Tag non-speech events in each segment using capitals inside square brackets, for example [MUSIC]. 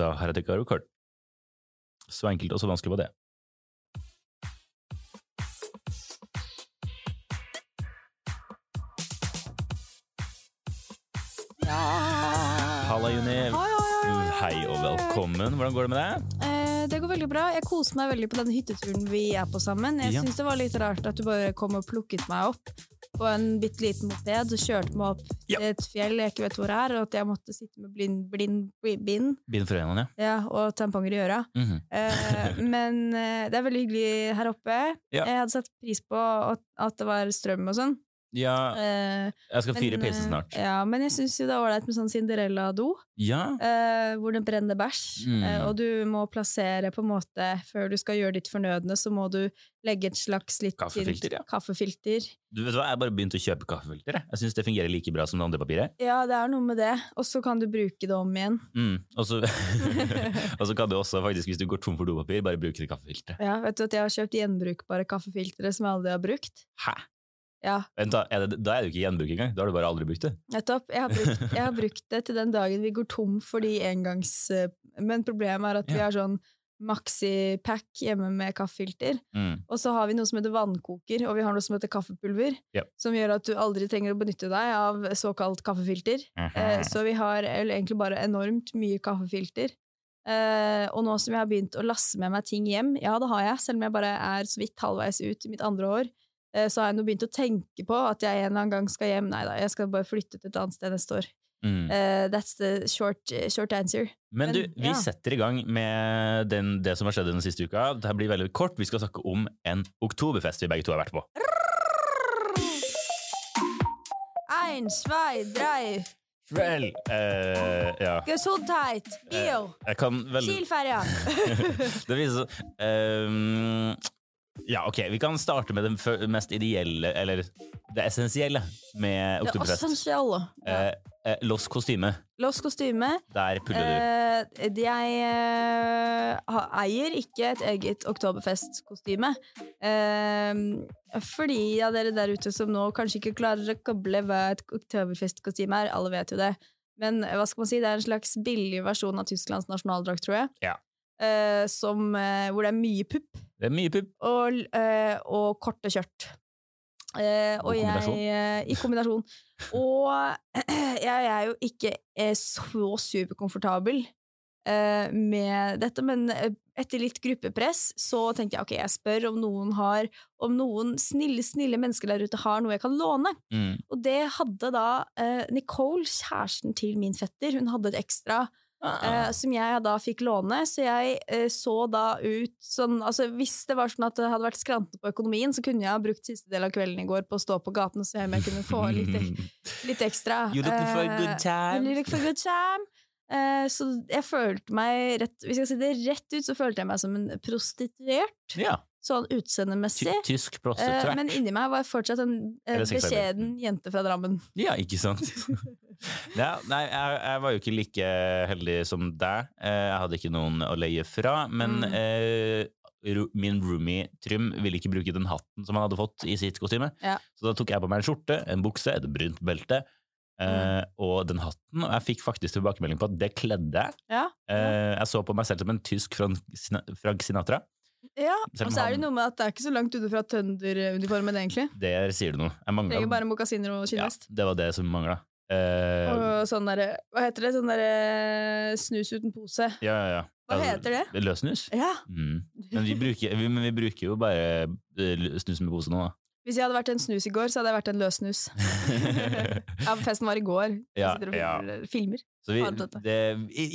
Da har jeg trykka record. Så enkelt og så vanskelig var det. Halla, Juni. Hei, hei, hei. Hei og velkommen. Hvordan går det med deg? Eh, det går veldig bra. Jeg koser meg veldig på den hytteturen vi er på sammen. Jeg Ja. synes det var litt rart at du bare kom og plukket meg opp på en bitte liten moped og kjørte meg opp Ja. til et fjell jeg ikke vet hvor er, og at jeg måtte sitte med blind, blind, bind Bind for øynene, ja. ja, og tamponger i øra. Mhm. Eh, [LAUGHS] men eh, det er veldig hyggelig her oppe. Ja. Jeg hadde satt pris på at, at det var strøm og sånn. Ja, Eh, jeg skal fyre PC eh, snart. Ja, men jeg syns det er ålreit med sånn Cinderella-do. Ja. eh, hvor det brenner bæsj, Mm. og du må plassere på en måte Før du skal gjøre ditt fornødne, så må du legge et slags litt Kaffefilter, ja. kaffefilter. Du vet hva, Jeg bare begynte å kjøpe kaffefilter. jeg. Jeg syns det fungerer like bra som det andre papiret. Ja, det er noe med det. Og så kan du bruke det om igjen. Mm. Og, så, [LAUGHS] og så kan du også, faktisk, hvis du går tom for dopapir, bare bruke det kaffefilteret. Ja, vet du at jeg har kjøpt gjenbrukbare kaffefiltre som jeg aldri har brukt? Hæ? Ja, da, er det, da er det jo ikke gjenbruk engang. Da har du bare aldri brukt det. nettopp. Jeg jeg har brukt det til den dagen vi går tom for de engangs... eh, Men problemet er at vi har sånn maxi-pack hjemme med kaffefilter. Mm. Og så har vi noe som heter vannkoker, og vi har noe som heter kaffepulver. Yep. Som gjør at du aldri trenger å benytte deg av såkalt kaffefilter. Eh, så vi har eller egentlig bare enormt mye kaffefilter. Eh, og nå som jeg har begynt å lasse med meg ting hjem, ja det har jeg, selv om jeg bare er så vidt halvveis ut i mitt andre år, så har jeg nå begynt å tenke på at jeg en eller annen gang skal hjem. Nei da, jeg skal bare flytte til et annet sted neste år. Mm. Uh, that's the short, short answer. Men du, vi ja. setter i gang med den, det som har skjedd den siste uka. Dette blir veldig kort. Vi skal snakke om en oktoberfest vi begge to har vært på. Ein, zwei, drei, Vel, eh, ja. Gesundheit, Bio, Jeg kan vel Kielferja. [LAUGHS] Det viser seg ehm, Ja, ok, vi kan starte med det mest ideelle, eller det essensielle, med Det oktoberfest. essentielle. Eh, eh, Loss kostyme. Loss kostyme. Der puller du. Eh, jeg eh, eier ikke et eget oktoberfestkostyme. Eh, fordi av dere der ute som nå kanskje ikke klarer å koble hva et oktoberfestkostyme er, alle vet jo det. Men hva skal man si, det er en slags billig versjon av Tysklands nasjonaldrakt, tror jeg. Ja. Eh, som, eh, hvor det er mye pupp Det er mye pupp. og, eh, og korte kjørt. Eh, og God kombinasjon. jeg eh, I kombinasjon. og [CLEARS THROAT] jeg er jo ikke er så superkomfortabel eh, med dette, men eh, etter litt gruppepress så tenker jeg ok, jeg spør om noen har Om noen snille, snille mennesker der ute har noe jeg kan låne. Mm. Og det hadde da eh, Nicole, kjæresten til min fetter, hun hadde et ekstra eh, som jeg da fikk låne, så jeg uh, så da ut sånn Altså hvis det var sånn at det hadde vært skrantende på økonomien, så kunne jeg ha brukt siste del av kvelden i går på å stå på gaten og se om jeg kunne få litt, [LAUGHS] litt ekstra. You looking for a good Eh, time? you looking for a good time. Eh, så jeg følte meg rett Hvis jeg skal si det rett ut, så følte jeg meg som en prostituert, Ja. Sånn utseendemessig. tysk Eh, prostituert. men inni meg var jeg fortsatt en eh, beskjeden jente fra Drammen. Ja, ikke sant? [LAUGHS] ja, nei, jeg, jeg var jo ikke like heldig som deg. Eh, Jeg hadde ikke noen å leie fra, men Mm. eh, min roomie Trym ville ikke bruke den hatten som han hadde fått i sitt kostyme. Ja. Så da tok jeg på meg en skjorte, en bukse, et brunt belte eh, Mm. og den hatten. Og jeg fikk faktisk tilbakemelding på at det kledde jeg. Ja, Eh, jeg så på meg selv som en tysk fra Sinatra. Ja. Og så er det noe med at det er ikke så langt unna fra Tønder-uniformen, egentlig. Der sier du noe. Jeg manglet- Trenger bare mokasiner og ja, det var det som mangla. Eh, Og sånn derre Hva heter det? Sånn derre snus uten pose. ja, ja, ja. Hva heter det? Løssnus. Ja! Mm. Men, vi bruker, vi, men vi bruker jo bare eh, snus med pose nå, Hvis jeg hadde vært en snus i går, så hadde jeg vært en løs snus. [LAUGHS] ja, festen var i går. Ja, sitter og ja. filmer. vi, det?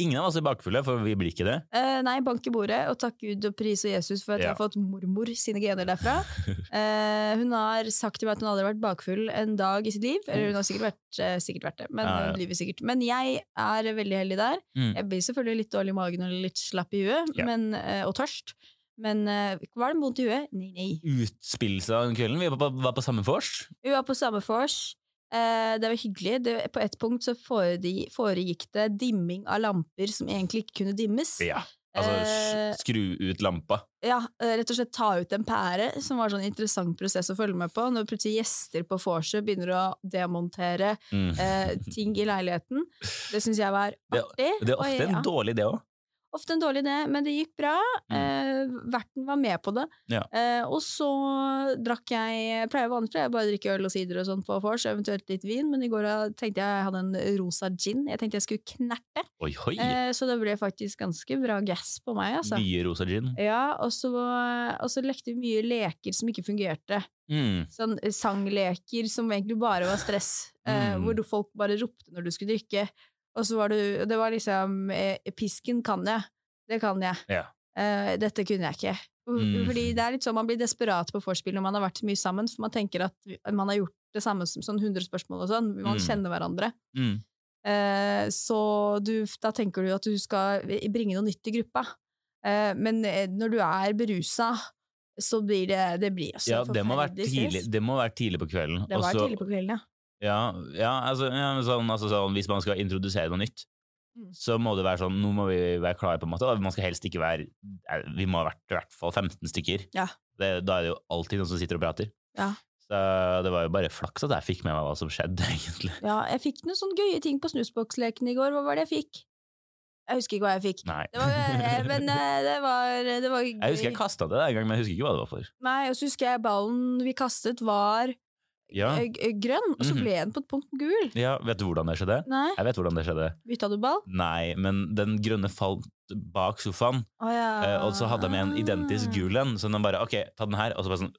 ingen av oss er bakfulle, for vi blir ikke det. Eh, nei, bank i bordet, og takk Gud og pris og Jesus for at Ja. jeg har fått mormor sine gener derfra. [LAUGHS] Eh, hun har sagt til meg at hun aldri har vært bakfull en dag i sitt liv. Eller hun har sikkert vært, eh, sikkert vært det, men Ja, hun lyver sikkert. Men jeg er veldig heldig der. Mm. Jeg blir selvfølgelig litt dårlig i magen og litt slapp i huet, men, eh, og tørst. Men uh, var det vondt i huet? Nei, nei. Utspillelse av den kvelden. Vi var på, var på samme vors. Vi var på samme vors. Uh, det var hyggelig. Det, på et punkt så foregikk det dimming av lamper som egentlig ikke kunne dimmes. Ja. Altså Eh, skru ut lampa. Ja, rett og slett ta ut en pære, som var en sånn interessant prosess å følge med på. Når plutselig gjester på vorset begynner å demontere Mm. eh, ting i leiligheten. Det syns jeg var [LAUGHS] artig. Det er og ofte jeg- en ja. dårlig idé òg. Ofte en dårlig idé, men det gikk bra. Eh, verten var med på det. Ja. Eh, og så drakk jeg pleier Vanligvis jeg bare drikke øl og sider og sånn på vors, eventuelt litt vin, men i går tenkte jeg jeg hadde en rosa gin. Jeg tenkte jeg skulle knerte, Oi, oi. eh, så det ble faktisk ganske bra gass på meg, altså. Mye rosa gin. Ja, og så, og så lekte vi mye leker som ikke fungerte. Mm. Sånn sangleker som egentlig bare var stress, eh, Mm. hvor folk bare ropte når du skulle drikke. Og så var det, det var liksom eh, Pisken kan jeg, det kan jeg. Ja. Uh, dette kunne jeg ikke. Mm. Fordi det er litt sånn man blir desperat på vorspiel når man har vært så mye sammen, for man tenker at man har gjort det samme som sånn 100 spørsmål og sånn, man Mm. kjenner hverandre. Mm. Uh, så du, da tenker du at du skal bringe noe nytt i gruppa. Uh, men når du er berusa, så blir det, det blir også Ja, det må, være tidlig, det må være tidlig på kvelden. Det var Også, tidlig på kvelden, ja. Ja, ja, altså, ja sånn, altså sånn, hvis man skal introdusere noe nytt, Mm. så må det være sånn, nå må vi være klare på en måte, Da. man skal helst ikke være, eh, vi må ha vært i hvert fall 15 stykker. Ja. Det, da er det jo alltid noen som sitter og prater. Ja. Så det var jo bare flaks at jeg fikk med meg hva som skjedde, [LAUGHS] egentlig. Ja, jeg fikk noen sånne gøye ting på snusboksleken i går. Hva var det jeg fikk? Jeg husker ikke hva jeg fikk. Nei. Det var, eh, men eh, det var, det var Jeg husker jeg kastet det en gang, men jeg husker ikke hva det var for. Nei, og så husker jeg ballen vi kastet var Ja, eh, grønn, og så Mhm. ble den på et punkt gul. ja vet du hvordan det skjedde? Nei, Jeg vet hvordan det skjedde. bytta du ball? Nei, men den grønne falt bak sofaen, oh, ja. eh, og så hadde de en identisk gul en, så de bare, ok, ta den her, og så bare sånn,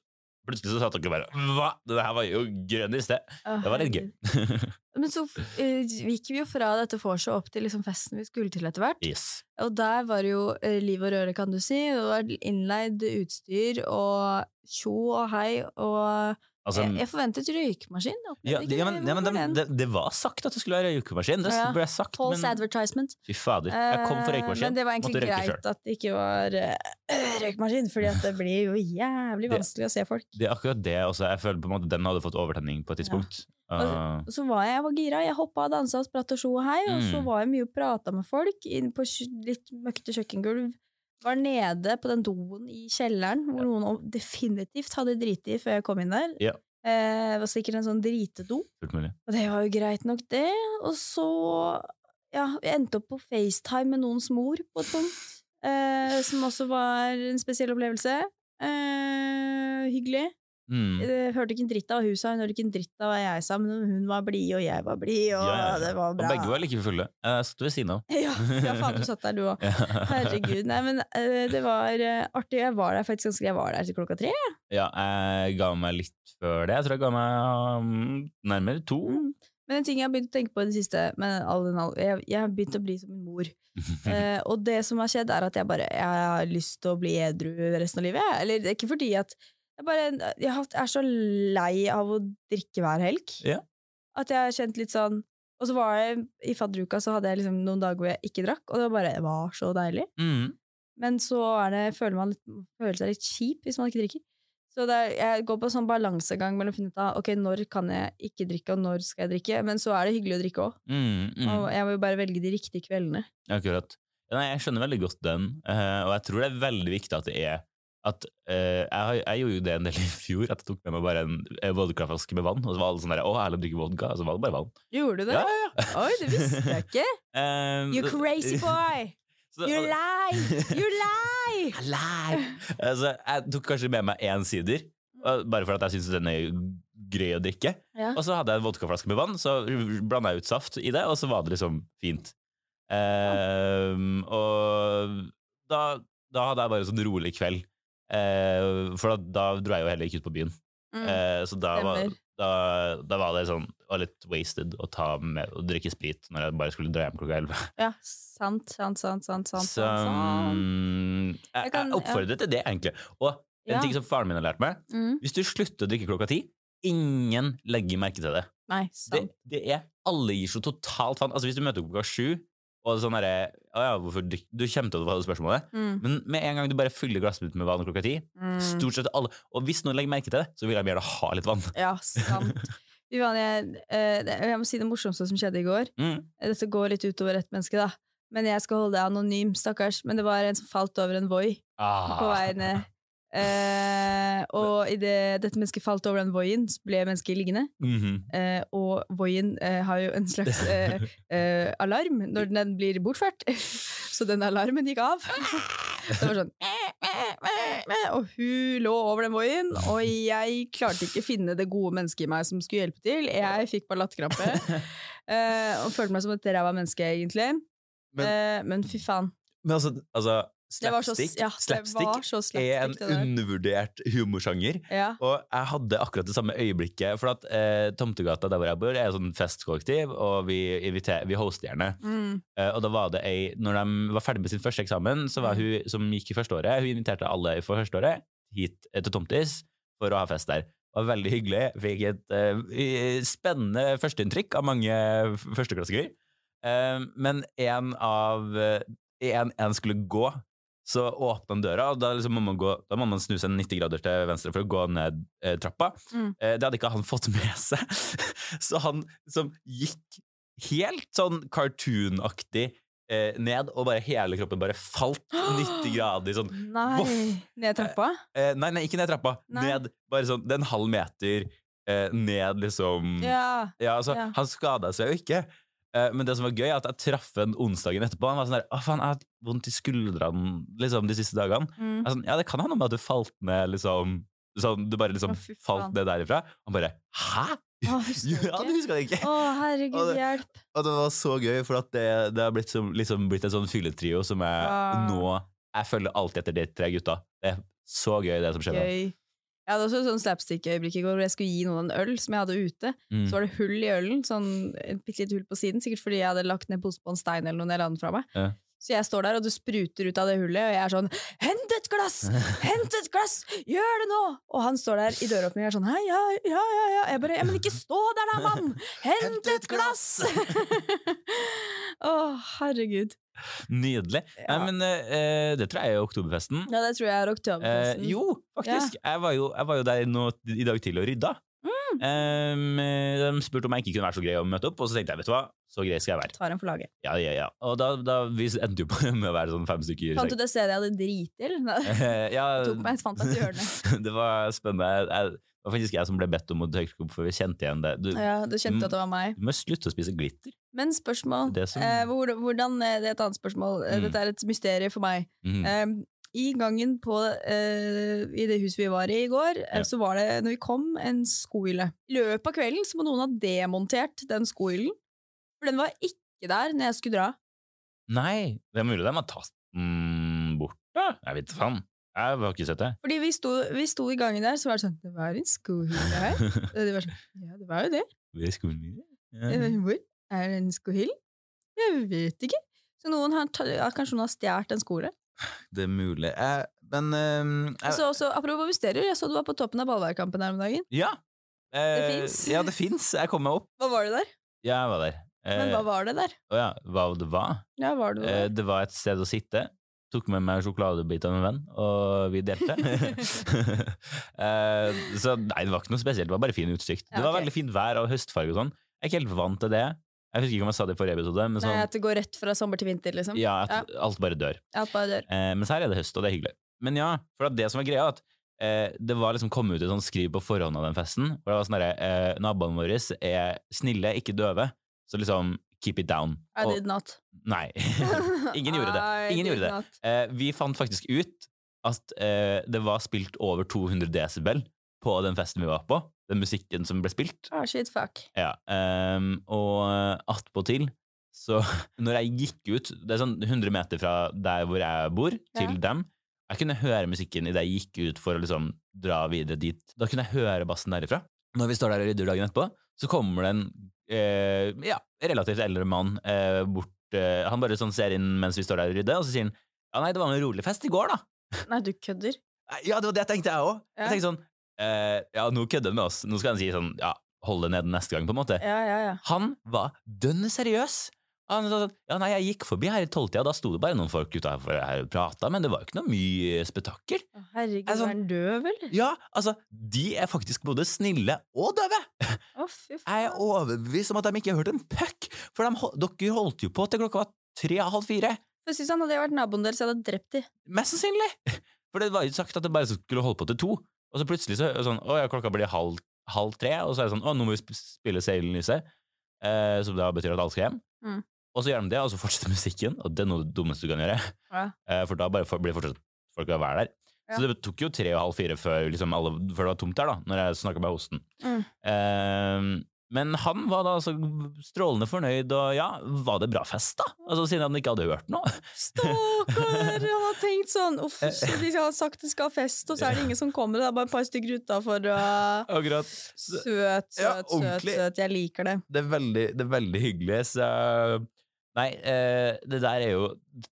plutselig så satt dere bare, hva? Det her var jo grønn i sted. Oh, Det var litt gøy. [LAUGHS] Men så uh, gikk vi jo fra dette vorset opp til liksom festen vi skulle til etter hvert. yes. Og der var det jo uh, liv og røre, kan du si. Det var innleid utstyr og tjo og hei og Altså, jeg, jeg forventet røykemaskin. ja, det, ja, men, ja, men Hvor de, var det, det var sagt at det skulle være røykemaskin. Det ble sagt, False men advertisement. fy fader. Jeg kom for Eh, røykemaskin. Men det var egentlig greit at det ikke var uh, røykemaskin, fordi det blir jo jævlig Det- vanskelig å se folk. Det er akkurat det også. Jeg føler på en måte den hadde fått overtenning på et tidspunkt. Uh, Og så var jeg, jeg var gira, jeg hoppa og dansa og spratt og sjo og hei, og så Mm. var jeg mye og prata med folk inn på litt møkkete kjøkkengulv. Var nede på den doen i kjelleren, hvor noen definitivt hadde driti før jeg kom inn der. Ja. Eh, det var sikkert en sånn dritedo. Og det var jo greit nok, det. Og så ja, jeg endte opp på FaceTime med noens mor på et punkt, eh, som også var en spesiell opplevelse. Eh, hyggelig. Mm. Jeg hørte ikke en dritt av hva hun sa, hun hørte ikke en dritt av hva jeg sa, men hun var blid, og jeg var blid, og Ja, ja, det var bra. Og begge var like fulle. Jeg satt ved siden av. Ja, ja, faen, du satt der, du òg. [LAUGHS] Herregud. Nei, men eh, det var eh, artig. Jeg var der faktisk ganske Jeg var der til klokka tre. Ja, jeg ga meg litt før det. Jeg tror jeg ga meg um, nærmere to. Men en ting jeg har begynt å tenke på i det siste med all den all, jeg, jeg har begynt å bli som min mor. [LAUGHS] Eh, og det som har skjedd, er at jeg bare Jeg har lyst til å bli edru resten av livet. Eller det er ikke fordi at jeg bare Jeg er så lei av å drikke hver helg. Ja. At jeg har kjent litt sånn Og så var jeg i fadderuka, så hadde jeg liksom noen dager hvor jeg ikke drakk, og det var bare det var så deilig. Mm. Men så er det, føler man litt, føler seg litt kjip hvis man ikke drikker. Så er, jeg går på en sånn balansegang mellom å finne ut av ok, når kan jeg ikke drikke, og når skal jeg drikke. Men så er det hyggelig å drikke òg. Mm, mm. Og jeg må jo bare velge de riktige kveldene. Akkurat. Nei, jeg skjønner veldig godt den, eh, og jeg tror det er veldig viktig at det er at eh, jeg, jeg gjorde jo det en del i fjor, at jeg tok med meg bare en eh, vodkaflaske med vann, og så var alle sånn der 'Å, Erlend drikker vodka', og så var det bare vann. Gjorde du det? Ja, ja, ja. Oi, det visste jeg [LAUGHS] ikke! um, You crazy boy! [LAUGHS] så- You lie! You [LAUGHS] lie! lie. Altså, jeg tok kanskje med meg én sider, bare for at jeg syntes den er grei å drikke. Ja. Og så hadde jeg en vodkaflaske med vann, så blanda jeg ut saft i det, og så var det liksom fint. Um, og da, da hadde jeg bare en sånn rolig kveld. Eh, for da, da dro jeg jo heller ikke ut på byen. Mm. Eh, så da var, da, da var det sånn var litt wasted å ta med å drikke sprit når jeg bare skulle dra hjem klokka elleve. Ja, sant, sant, sant, sant, sant, Så sant, mm, jeg, Jeg oppfordrer til det, egentlig. Og en Ja. ting som faren min har lært meg Mm. Hvis du slutter å drikke klokka ti, ingen legger merke til det. Nei, Det, sant. det er Alle gir så totalt faen. Altså Hvis du møter opp klokka sju, og sånn derre ja, hvorfor drikk Du kommer til å få det spørsmålet. Mm. Men med en gang du bare fyller glasset ditt med vann klokka ti, Mm. stort sett alle Og hvis noen legger merke til det, så vil de gjerne ha litt vann. Ja, sant. [LAUGHS] Jeg, eh, jeg må si det morsomste som skjedde i går. Mm. Dette går litt utover ett menneske, da. Men jeg skal holde det anonym, stakkars. Men det var en som falt over en Voi på Ah. vei ned. Eh, og idet dette mennesket falt over den voien, så ble mennesket liggende. Mhm. Eh, og voien eh, har jo en slags [LAUGHS] eh, eh, alarm når den blir bortført. [LAUGHS] Så den alarmen gikk av. [LAUGHS] Det var sånn Og hun lå over den voien, og jeg klarte ikke finne det gode mennesket i meg som skulle hjelpe til. Jeg fikk bare latterkrampe. eh, og følte meg som et ræva menneske, egentlig. Men- men fy faen. Men altså, altså Var så, ja, slapstick, slapstick er en slapstick, undervurdert humorsjanger. Ja. Og jeg hadde akkurat det samme øyeblikket. For at eh, Tomtegata, der hvor jeg bor, er et sånn festkollektiv, og vi, inviter, vi hoster gjerne. Mm. Eh, og da var det ei Når de var ferdig med sin første eksamen, så var hun som gikk i førsteåret, hun inviterte alle for førsteåret hit eh, til Tomtis for å ha fest der. Det var veldig hyggelig. Fikk et eh, spennende førsteinntrykk av mange førsteklassinger. Eh, men en av eh, en, en skulle gå, så åpna han døra, og da, liksom må man gå, da må man snu seg 90 grader til venstre for å gå ned eh, trappa. Mm. Eh, det hadde ikke han fått med seg. [LAUGHS] så han liksom gikk helt sånn cartoonaktig eh, ned, og bare hele kroppen bare falt 90 [GASPS] grader sånn Nei, Voff. ned trappa? eh, Nei, nei, ikke ned trappa. Nei. Ned bare sånn det er en halv meter eh, ned, liksom. Ja. Ja, altså, Ja. Han skada seg jo ikke. Eh, men det som var gøy, er at jeg traff en onsdagen etterpå. Han var sånn der, å faen, jeg har hatt vondt i skuldrene liksom, de siste dagene. Mm. Sånn, ja, det kan hende at du falt ned, liksom. Sånn, du bare liksom Å, falt ned derifra. Han bare hæ?! Å, husker du [LAUGHS] Ja, du huska det ikke! Å, herregud, Og det- hjelp. Og det var så gøy, for at det, det har blitt, som, liksom, blitt en sånn fylletrio som jeg Ah. nå Jeg følger alltid etter de tre gutta. Det er så gøy, det som skjedde. Gøy. Jeg hadde også et sånn slapstick-øyeblikk i går hvor jeg skulle gi noen en øl som jeg hadde ute. Mm. Så var det hull i ølen, sånn et bitte lite hull på siden, sikkert fordi jeg hadde lagt ned pose på en stein eller noe jeg la den fra meg. Ja. Så jeg står der, og du spruter ut av det hullet, og jeg er sånn 'Hent et glass! Hent et glass! Gjør det nå!' Og han står der i døråpningen og er sånn 'Hei, ja, ja, ja, ja.' Jeg bare 'Ja, men ikke stå der da, mann! Hent et glass!' [LAUGHS] Å, herregud. Nydelig. Nei, men uh, det tror jeg er oktoberfesten. Ja, det tror jeg er Oktoberfesten. oktoberfesten. jo, faktisk. Jeg, var jo, jeg var jo der nå i dag tidlig og rydda. Mm. Um, de spurte om jeg ikke kunne være så grei å møte opp, og så tenkte jeg vet du hva, så grei skal jeg være. Tar en for laget. Ja, ja, ja. Og da, da vi endte jo på [LAUGHS] med å være sånn fem stykker. Fant du det stedet jeg hadde drit til? [LAUGHS] ja, tok meg, fant meg [LAUGHS] det var spennende. Jeg, jeg, det var faktisk jeg som ble bedt om å tørke opp, for vi kjente igjen det. Du, Ja, du kjente at det var meg. du må slutte å spise glitter. Men spørsmål Det som- eh, hvordan, eh, Det er et annet spørsmål. Eh, Mm. Dette er et mysterium for meg. Mhm. Eh, I gangen på eh, I det huset vi var i i går, eh, Ja. så var det, når vi kom, en skohylle. I løpet av kvelden så må noen ha demontert den skohyllen. For den var ikke der når jeg skulle dra. Nei, det er mulig de har tatt den bort, da. Jeg vet faen. Jeg har ikke sett det. Fordi vi sto, vi sto i gangen der, så var det sånn Det var en skohylle her. [LAUGHS] Og de var sånn Ja, det var jo det. Ved skolen min. Ja. Hvor er det en skohylle? Jeg vet ikke. Så noen har, kanskje noen har stjålet en skole. Det er mulig. Jeg, men um, jeg, Så også, apropos mysterier, jeg så du var på toppen av ballværkampen her om dagen. Ja. Eh, Det finnes. Ja, det fins. Jeg kom meg opp. Hva var det der? Ja, jeg var der. Men Eh, hva var det der? Å ja, hva det var? Ja, var det Eh, der? det var et sted å sitte. Tok med meg sjokoladebit av en venn, og vi delte. [LAUGHS] Eh, så nei, det var ikke noe spesielt, det var bare fin utsikt. Ja, Det var veldig fint vær og høstfarge og sånn. Jeg er ikke helt vant til det. Jeg husker ikke om jeg sa det i forrige episode, men Nei, sånn, at det går rett fra sommer til vinter, liksom? ja, at alt bare dør. Alt bare dør. Men mens her er det høst, og det er hyggelig. Men ja, for det som var greia, at eh, det var liksom kommet ut et sånt skriv på forhånd av den festen. Hvor det var sånn eh, Naboene våre er snille, ikke døve. Så liksom keep it down. I Og- did not. Nei. [LAUGHS] Ingen gjorde det. [LAUGHS] Ingen gjorde det. Eh, vi fant faktisk ut at eh, det var spilt over 200 desibel på den festen vi var på. Den musikken som ble spilt. Oh, shit, fuck. Ja, um, og attpåtil så [LAUGHS] Når jeg gikk ut Det er sånn 100 meter fra der hvor jeg bor, til Ja. dem. Jeg kunne høre musikken idet jeg gikk ut for å liksom dra videre dit. Da kunne jeg høre bassen derifra. Når vi står der og rydder dagen etterpå, så kommer det en eh, ja, relativt eldre mann eh, bort eh, Han bare sånn ser inn mens vi står der og rydder, og så sier han ja, nei, det var en rolig fest i går, da. [LAUGHS] Nei, du kødder. Ja, det var det tenkte jeg òg. Ja. Jeg tenkte sånn eh, Ja, nå kødder han med oss. Nå skal han si sånn Ja, hold det nede neste gang, på en måte. Ja, ja, ja. Han var dønn seriøs. Han sa sånn Ja, nei, jeg gikk forbi her i tolvtida, da sto det bare noen folk utenfor her og prata, men det var jo ikke noe mye spetakkel. Herregud, Er sånn- er han døv, eller? Ja, altså, de er faktisk både snille og døve. Fy [LAUGHS] Jeg er overbevist om at de ikke har hørt en puck, for de, dere holdt jo på til klokka var tre og halv fire. Jeg synes sånn, Hadde jeg vært naboen deres, jeg hadde drept de. Mest sannsynlig. For det var jo sagt at det bare skulle holde på til to, og så plutselig så sånn Å ja, klokka blir halv, halv tre, og så er det sånn Å, nå må vi spille Seilen Lyse, eh, som da betyr at alle skal hjem. Mm. Og så gjør de det, og så fortsetter musikken, og det er noe det dummeste du kan gjøre. Ja. Eh, for da bare blir fortsatt folk å være der. Ja. Så det tok jo tre og halv fire før, liksom alle, før det var tomt der, da, når jeg snakka med hosten. Mm. Eh, men han var da altså strålende fornøyd, og ja, var det bra fest, da? Altså Siden han ikke hadde hørt noe. Stakkar! Han har tenkt sånn Uff, så de har sagt det skal ha fest, og så er det ingen som kommer. Det er bare et par stykker utafor. og- [LAUGHS] Akkurat. Søt, søt, Ja, søt, ordentlig. søt. Jeg liker det. Det er veldig, det er veldig hyggelig, så Nei, eh, det der er jo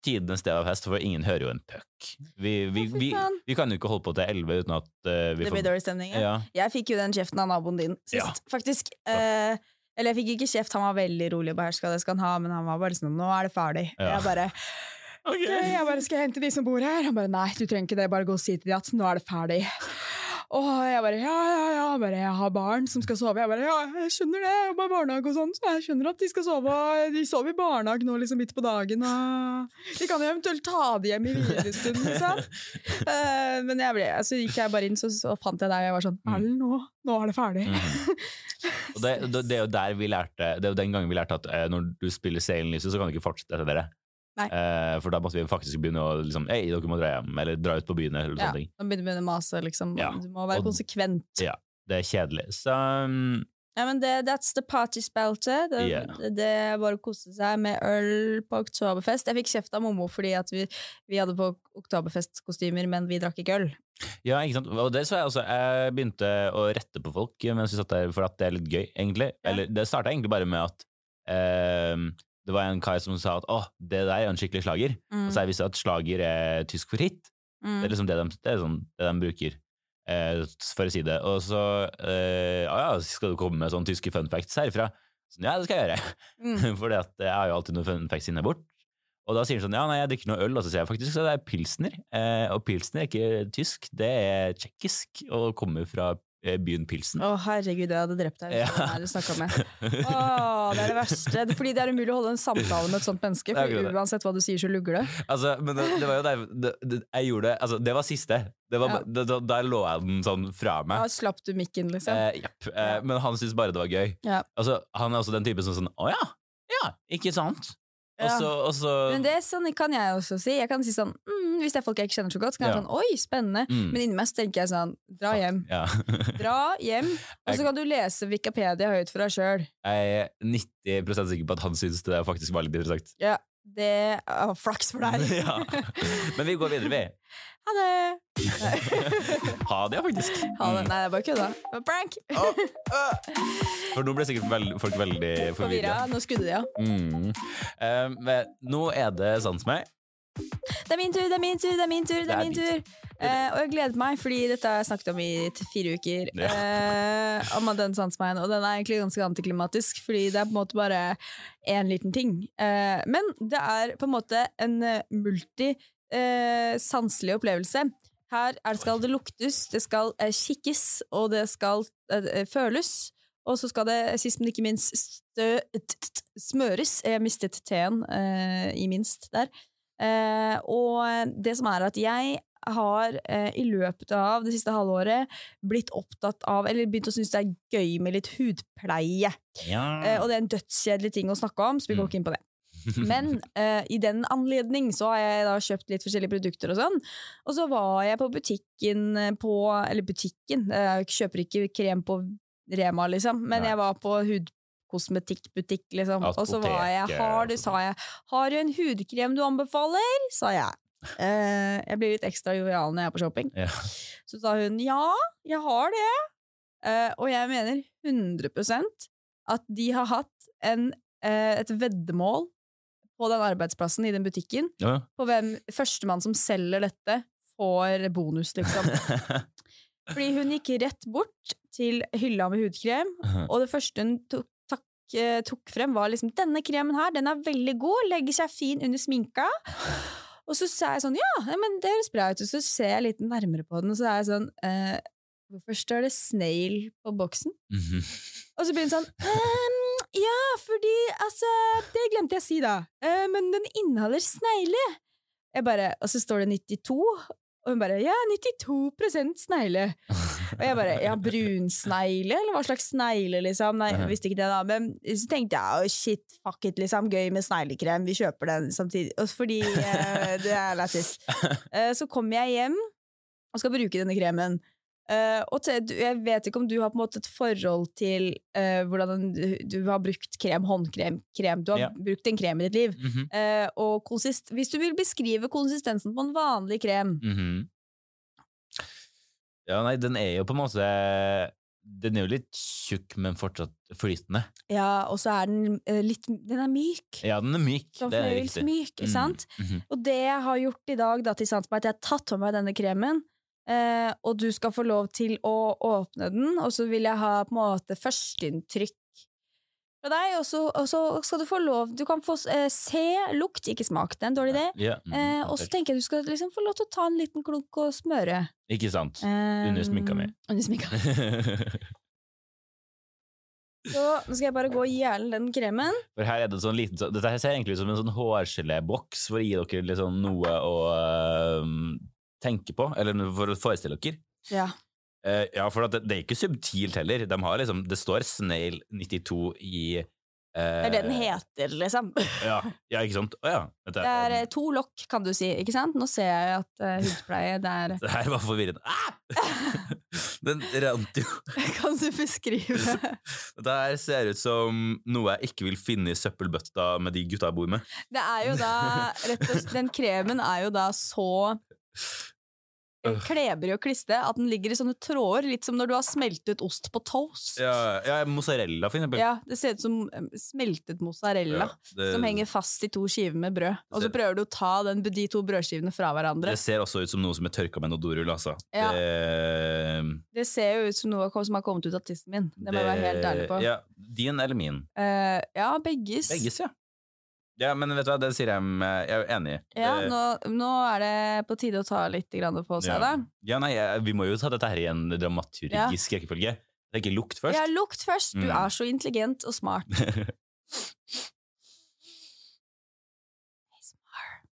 tidenes sted av fest, for ingen hører jo en puck. Vi, vi, vi, vi kan jo ikke holde på til elleve uten at eh, vi Det blir dårlig stemning. Ja. Ja. Jeg fikk jo den kjeften av naboen din sist, Ja. faktisk. Eh, eller jeg fikk ikke kjeft, han var veldig rolig og beherska, det skal han ha, men han var bare sånn Nå er det ferdig. Jeg bare okay. «Ok, jeg bare skal hente de som bor her. Han bare nei, du trenger ikke det, bare gå og si til de at nå er det ferdig. Og jeg bare ja, ja, ja, bare, jeg har barn som skal sove. Jeg bare ja, jeg skjønner det, jeg jobber i barnehage og sånn, så jeg skjønner at de skal sove. De sover i barnehage nå liksom midt på dagen, og de kan jo eventuelt ta det hjem i hvilestunden, liksom. Uh, [LAUGHS] men jeg ble, så gikk jeg bare inn, så, så fant jeg deg, og jeg var sånn Mm. Erlend, nå, nå er det ferdig. Mm. [LAUGHS] Og det, det, det er jo der vi lærte Det er jo den gangen vi lærte at eh, når du spiller Seilen lyset, så kan du ikke fortsette etter dere. Eh, for da måtte vi faktisk begynne å liksom Hei, dere må dra hjem, eller dra ut på byen, eller Ja, sånne ting. Nå begynner vi å mase, liksom. Ja. Du må være Og- konsekvent. Ja. Det er kjedelig. Så um, Ja, men det, that's the party spelter. Det, yeah. det, er bare å kose seg med øl på oktoberfest. Jeg fikk kjeft av Mommo fordi at vi, vi hadde på oktoberfestkostymer, men vi drakk ikke øl. Ja, ikke sant. Og det så jeg også. Jeg begynte å rette på folk mens vi satt der, for at det er litt gøy, egentlig. Ja. Eller det starta egentlig bare med at ehm, det var en kar som sa at å, det der er en skikkelig slager. Mm. Og så jeg visste at slager er tysk for hit. Mm. Det er liksom det de, det er sånn, det de bruker, eh, for å si det. Og så eh, ja, skal du komme med sånne tyske fun facts herfra? Sånn, ja, det skal jeg gjøre. Mm. [LAUGHS] for jeg har jo alltid noen fun facts inne bort. Og da sier han sånn, ja, nei, jeg drikker noe øl, og så sier jeg faktisk så det er pilsner. Eh, og pilsner er ikke tysk, det er tsjekkisk, og kommer fra byen Pilsen. Å, herregud, jeg hadde drept deg hvis Ja. snakka med. [LAUGHS] Å, det er det verste. Er Fordi det er umulig å holde en samtale med et sånt menneske, for uansett hva du sier, så lugger det. Altså, men det, det var jo der det, det, Jeg gjorde det Altså, det var siste. Det var, Ja. da- der lå jeg den sånn fra meg. Da slapp du mikken, liksom. Eh, japp. Eh, men han syntes bare det var gøy. Ja. Altså, han er også den typen som sånn Å ja, ja, ikke sant? Og Ja. så, Men det sånn kan jeg også si. Jeg kan si sånn mm, Hvis det er folk jeg ikke kjenner så godt, så kan jeg Ja. sånn Oi, spennende. mm, Men inni meg så tenker jeg sånn Dra hjem. Ja. [LAUGHS] Dra hjem, og så kan du lese Wikipedia høyt for deg sjøl. Jeg er 90% sikker på at han syns det faktisk var litt interessant. Ja, det er flaks for deg. [LAUGHS] ja. Men vi går videre, vi. [LAUGHS] Ha det! [LAUGHS] Ha det, faktisk. Ha det. Nei, det er bare kødda. Prank! For nå ble sikkert veld, folk veldig forvirra. Nå skudde de ja. Mm. Uh, men nå er det sans meg. Det er min tur, det er min tur, det er min tur! det er min tur Eh, Og jeg gleder meg, fordi dette har jeg snakket om i fire uker. Ja. Eh, om den sansmeien, og den er egentlig ganske antiklimatisk, fordi det er på en måte bare én liten ting. Eh, men det er på en måte en multisanselig eh, opplevelse. Her er det skal det luktes, det skal eh, kikkes, og det skal eh, føles. Og så skal det sist, men ikke minst smøres. Jeg mistet T-en eh, i minst der. Eh, og det som er at jeg har eh, i løpet av det siste halvåret blitt opptatt av, eller begynt å synes det er gøy med litt hudpleie. Ja. Eh, og det er en dødskjedelig ting å snakke om, så vi går Mm. ikke inn på det. [LAUGHS] Men eh, i den anledning så har jeg da kjøpt litt forskjellige produkter og sånn. Og så var jeg på butikken eh, på Eller butikken, eh, jeg kjøper ikke krem på Rema, liksom, men Nei. jeg var på hudkosmetikkbutikk, liksom. Og så var jeg Apoteket har du, sa jeg, har du en hudkrem du anbefaler? sa jeg. Eh, jeg blir litt ekstra jovial når jeg er på shopping. Ja. Så sa hun ja, jeg har det. Eh, og jeg mener 100% at de har hatt en, eh, et veddemål på den arbeidsplassen i den butikken Ja. på hvem førstemann som selger dette, får bonus, liksom. [LAUGHS] Fordi hun gikk rett bort til hylla med hudkrem, og det første hun tok, eh, tok frem, var liksom 'Denne kremen her, den er veldig god, legger seg fin under sminka'. Og så sa jeg sånn 'Ja, men det høres bra ut', og så ser jeg litt nærmere på den, og så er jeg sånn eh, 'Hvorfor står det 'snail' på boksen?' Mhm. Og så begynner hun sånn «Ehm, Ja, fordi altså Det glemte jeg å si, da. Eh, men den inneholder snegler. Jeg bare, Og så står det 92, Og hun bare ja, 92% snegle. Og jeg bare ja, brunsnegle, eller hva slags snegle, liksom? Nei, jeg visste ikke det da. Men så tenkte jeg oh, shit, fuck it, liksom. Gøy med sneglekrem, vi kjøper den samtidig. Fordi eh, det er lættis. [LAUGHS] Eh, så kommer jeg hjem og skal bruke denne kremen. Eh, og til, jeg vet ikke om du har på en måte et forhold til uh, hvordan du, du har brukt krem, håndkrem, krem. Du har Ja. brukt en krem i ditt liv. Mm -hmm. uh, og konsist hvis du vil beskrive konsistensen på en vanlig krem mhm. Ja, nei, den er jo på en måte Den er jo litt tjukk, men fortsatt flytende. Ja, og så er den litt Den er myk. Ja, den er myk. Sånn fløyelsmyk, ikke Mm, sant? mhm. Og det jeg har gjort i dag, da, til med at jeg har tatt på meg denne kremen, eh, og du skal få lov til å åpne den, og så vil jeg ha på en måte førsteinntrykk fra deg, og så, og så skal du få lov Du kan få eh, se, lukt, ikke smak. Det er en dårlig idé. Ja, Mm, Eh, og så tenker jeg du skal liksom få lov til å ta en liten klunk og smøre. Ikke sant? Eh, Under sminka mi. [LAUGHS] Under sminka. [LAUGHS] Så nå skal jeg bare gå i gjerne den kremen. For her er det sånn liten Dette her ser egentlig ut som en sånn hårgeléboks for å gi dere liksom noe å tenke på, eller for å forestille dere. Ja. Uh, ja, for det, det er ikke subtilt heller. De har liksom, det står Snail 92 i eh, Det er det den heter, liksom. Ja, ja ikke sant? Oh, ja. Dette, Det er eh, to lokk, kan du si. ikke sant? Nå ser jeg at uh, hudpleie det er [LAUGHS] det her var forvirrende. Ah! [LAUGHS] Den rant jo. [LAUGHS] Kan du beskrive? Dette her ser ut som noe jeg ikke vil finne i søppelbøtta med de gutta jeg bor med. Det er jo da rett og slett, Den kremen er jo da så klebrig og kliste at den ligger i sånne tråder, litt som når du har smeltet ost på toast. Ja, ja mozzarella, for eksempel. Ja, Det ser ut som eh, smeltet mozzarella. Ja, det- Som henger fast i to skiver med brød. Og så prøver du å ta den, de to brødskivene fra hverandre. Det ser også ut som noe som er tørka med noe dorull, altså. Ja. Det, Det ser jo ut som noe som har kommet ut av tissen min. Det må jeg være helt ærlig på. Ja, din eller min? Uh, ja, begges. Begges, ja. Ja, men vet du hva, det sier jeg Jeg er jo enig i. Ja, nå, nå er det på tide å ta litt på seg, Ja. da. ja, nei, vi må jo ta dette her i en dramaturgisk rekkefølge. Det er ikke lukt først. Ja, lukt først. Du Mm. er så intelligent og smart. [LAUGHS]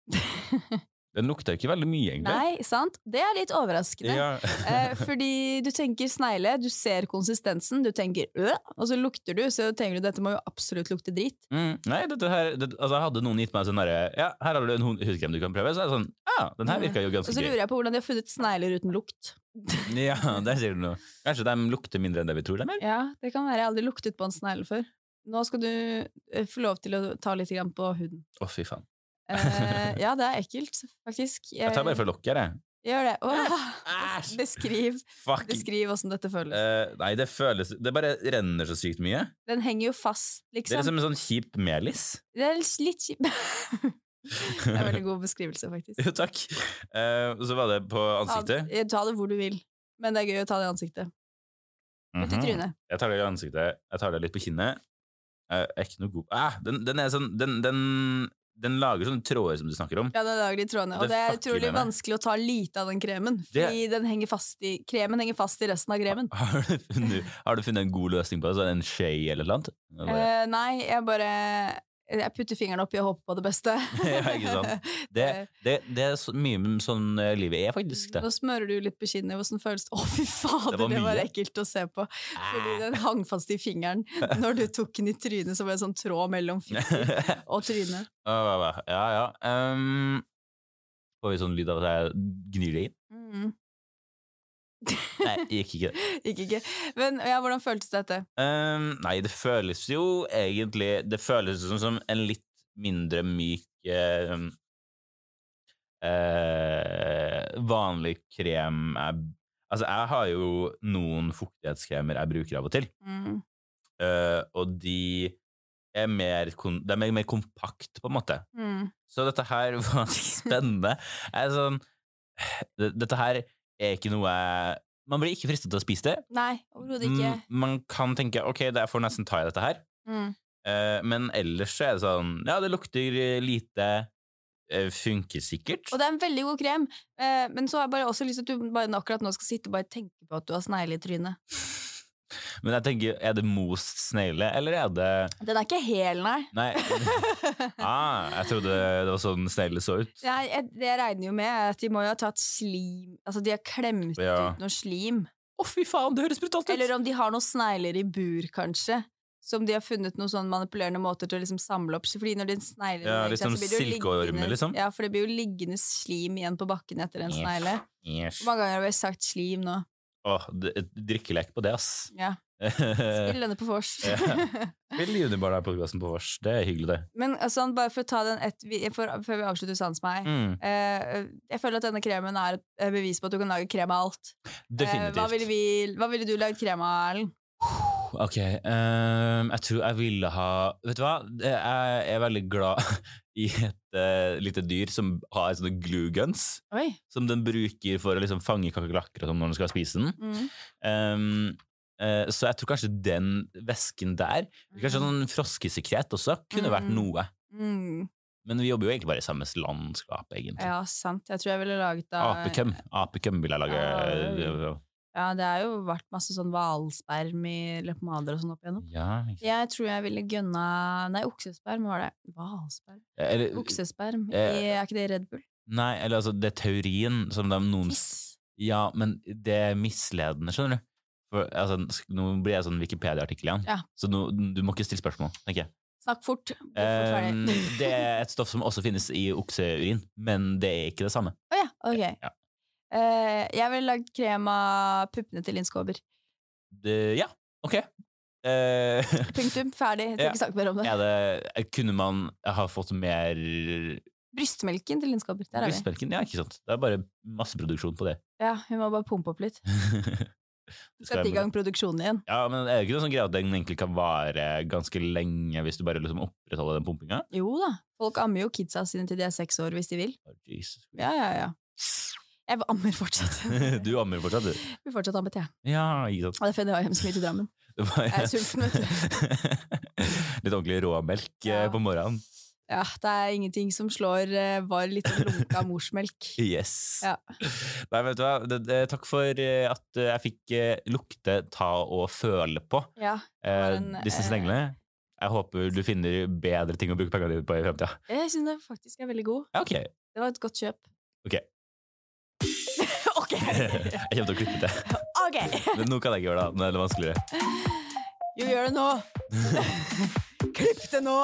[LAUGHS] Den lukter jo ikke veldig mye, egentlig. Nei, sant? Det er litt overraskende. Ja. [LAUGHS] eh, fordi du tenker snegle, du ser konsistensen, du tenker øh, og så lukter du, så tenker du dette må jo absolutt lukte drit. Mm, nei, dette her det, Altså, hadde noen gitt meg sånn derre Ja, her har du en hud- hudkrem du kan prøve, så er det sånn Ja, den her virka jo ganske gøy. Og så lurer jeg på hvordan de har funnet snegler uten lukt. [LAUGHS] Ja, der sier du noe. Kanskje de lukter mindre enn det vi tror de gjør? Ja, det kan være. Jeg har aldri luktet på en snegle før. Nå skal du eh, få lov til å ta litt på huden. Å, fy faen. Eh, [LAUGHS] ja, det er ekkelt, faktisk. Jeg tar bare for lokket jeg. Gjør det. Oh, [LAUGHS] beskriv Fuck. Beskriv åssen dette føles. Uh, nei, det føles Det bare renner så sykt mye. Den henger jo fast, Det er liksom. liksom en sånn kjip melis. Det er litt kjipt. [LAUGHS] det er en veldig god beskrivelse, faktisk. Jo, takk. Og så var det på ansiktet. Ta, ta det hvor du vil, men det er gøy å ta det i ansiktet. Ut i Mhm. trynet. Jeg tar det i ansiktet. Jeg tar det litt på kinnet. Jeg er ikke noe god ah, den, den er sånn den, den, den lager sånne tråder som du snakker om. Ja, den lager de trådene. Og Det det er utrolig vanskelig å ta lite av den kremen, Det- fordi den henger fast i, kremen henger fast i resten av kremen. Har du, funnet, har du funnet en god løsning på det? Så en skje eller noe? Eller- Eh, nei, jeg bare Jeg putter fingeren oppi og håper på det beste. [LAUGHS] Ja, ikke sant. Det, det, det er så mye sånn eh, livet er, faktisk. det. Nå smører du litt på kinnet. Hvordan føles det? Å, fy fader, Det var det var, ekkelt å se på. Fordi Ah. den hang fast i fingeren. [LAUGHS] Når du tok den i trynet, så var det sånn tråd mellom fingeren [LAUGHS] og trynet. ja, ja. Um, får vi sånn lyd av at jeg gnir det inn? Mm. Nei, [LAUGHS] gikk ikke. Gikk ikke. Men ja, hvordan føltes dette? Um, nei, det føles jo egentlig Det føles som, som en litt mindre myk uh, uh, vanlig krem jeg, Altså, jeg har jo noen fuktighetskremer jeg bruker av og til, Mm. uh, og de er mer, de er mer kompakt, på en måte. Mm. Så dette her [LAUGHS] var [LAUGHS] spennende. Jeg er sånn Dette her er ikke noe Man blir ikke fristet til å spise det. Nei, overhodet ikke. Mm, Man kan tenke ok, jeg får nesten ta i dette her. Mm. Uh, men ellers så er det sånn Ja, det lukter eh, lite. eh, funker sikkert. Og det er en veldig god krem, Uh, men så har jeg bare også lyst til at du bare akkurat nå skal sitte og bare tenke på at du har snegle i trynet. Men jeg tenker, er det most snegle, eller er det Den er ikke hel, nei. Nei. [LAUGHS] Ah, jeg trodde det var sånn snegle så ut. Nei, jeg, det jeg regner jo med, at de må jo ha tatt slim Altså, de har klemt Ja. ut noe slim. Å, fy faen, det høres brutalt ut! Eller om de har noen snegler i bur, kanskje. Som de har funnet noen sånn manipulerende måter til å liksom samle opp Fordi når de snegler Ja, litt sånn silkeormer, liksom. Ja, for det blir jo liggende slim igjen på bakken etter en Yes. snegle. Yes. Hvor mange ganger har vi sagt slim nå? Åh, drikkelek på det, ass. Ja, Spill Spill denne på vors. Ja. [LAUGHS] Junibarna-podkasten på vors. Det er hyggelig, det. Men altså, bare for å ta den et, for, Før vi avslutter Sans meg. Mm, Eh, jeg føler at denne kremen er et bevis på at du kan lage krem av alt. definitivt. Eh, hva, ville vi, hva ville du lagd krem av, Erlend? Ok, um, jeg tror jeg ville ha Vet du hva? Jeg er veldig glad [LAUGHS] i et uh, lite dyr som har sånne glue guns. Oi. Som den bruker for å liksom fange kakerlakker og sånn når den skal spise den. Mm. Um, uh, så jeg tror kanskje den væsken der Kanskje sånn froskesekret også kunne vært Mm. noe. Mm. Men vi jobber jo egentlig bare i samme landskap, egentlig. Ja, sant. Jeg tror jeg ville laget da Apekøm. Apekøm vil jeg lage. Ja, Ja, det har jo vært masse sånn hvalsperm i løpemader og sånn opp igjennom. Ja, ikke sant. Jeg tror jeg ville gønna Nei, oksesperm var det. Hvalsperm? Eller, Oksesperm? Eh, I, er ikke det Red Bull? nei, eller altså, det er teorien som de noen Tiss. Ja, men det er misledende, skjønner du. For, altså, sk- nå blir jeg sånn Wikipedia-artikkel igjen, Ja. så nå, du må ikke stille spørsmål, tenker jeg. Snakk fort. Bli fort ferdig. Det er et stoff som også finnes i okseurin, men det er ikke det samme. Å ja, ok. Ja. Eh, jeg ville lagd krem av puppene til Linn Skåber. Det, ja, ok. Eh, [LAUGHS] Punktum. Ferdig. Jeg trenger ikke snakke mer om det. er det Kunne man ha fått mer Brystmelken til Linn Skåber. Der er vi. brystmelken? Ja, ikke sant. Det er bare masseproduksjon på det. Ja, hun må bare pumpe opp litt. [LAUGHS] Skal Sette i gang produksjonen igjen. Ja, men er det ikke noe sånn greie at den egentlig kan vare ganske lenge hvis du bare liksom opprettholder den pumpinga? Jo da. Folk ammer jo kidsa sine til de er seks år hvis de vil. Oh, Jesus. Ja, ja, ja. Jeg ammer fortsatt. [LAUGHS] du ammer fortsatt, du? Vi fortsatt ammet, jeg. Ja, ikke sant. Og det er fordi jeg hjem så mye til Drammen. [LAUGHS] Var, ja. Jeg er sulten, vet du. [LAUGHS] Litt ordentlig råmelk eh, Ja. på morgenen. Ja, det er ingenting som slår eh, var litt lunka morsmelk. Yes. Ja. Nei, vet du hva? Takk for eh, at jeg fikk lukte, ta og føle på Ja. en, disse sneglene. Jeg håper du finner bedre ting å bruke pengene dine på i fremtida. Jeg syns det faktisk er veldig god. Ja, ok. Det var et godt kjøp. Ok. Ok! [LAUGHS] Jeg kommer til å klippe det. ok! [LAUGHS] Men nå kan jeg ikke gjøre det. Nå er det vanskeligere. Jo, gjør det nå! [LAUGHS] Klipp det nå!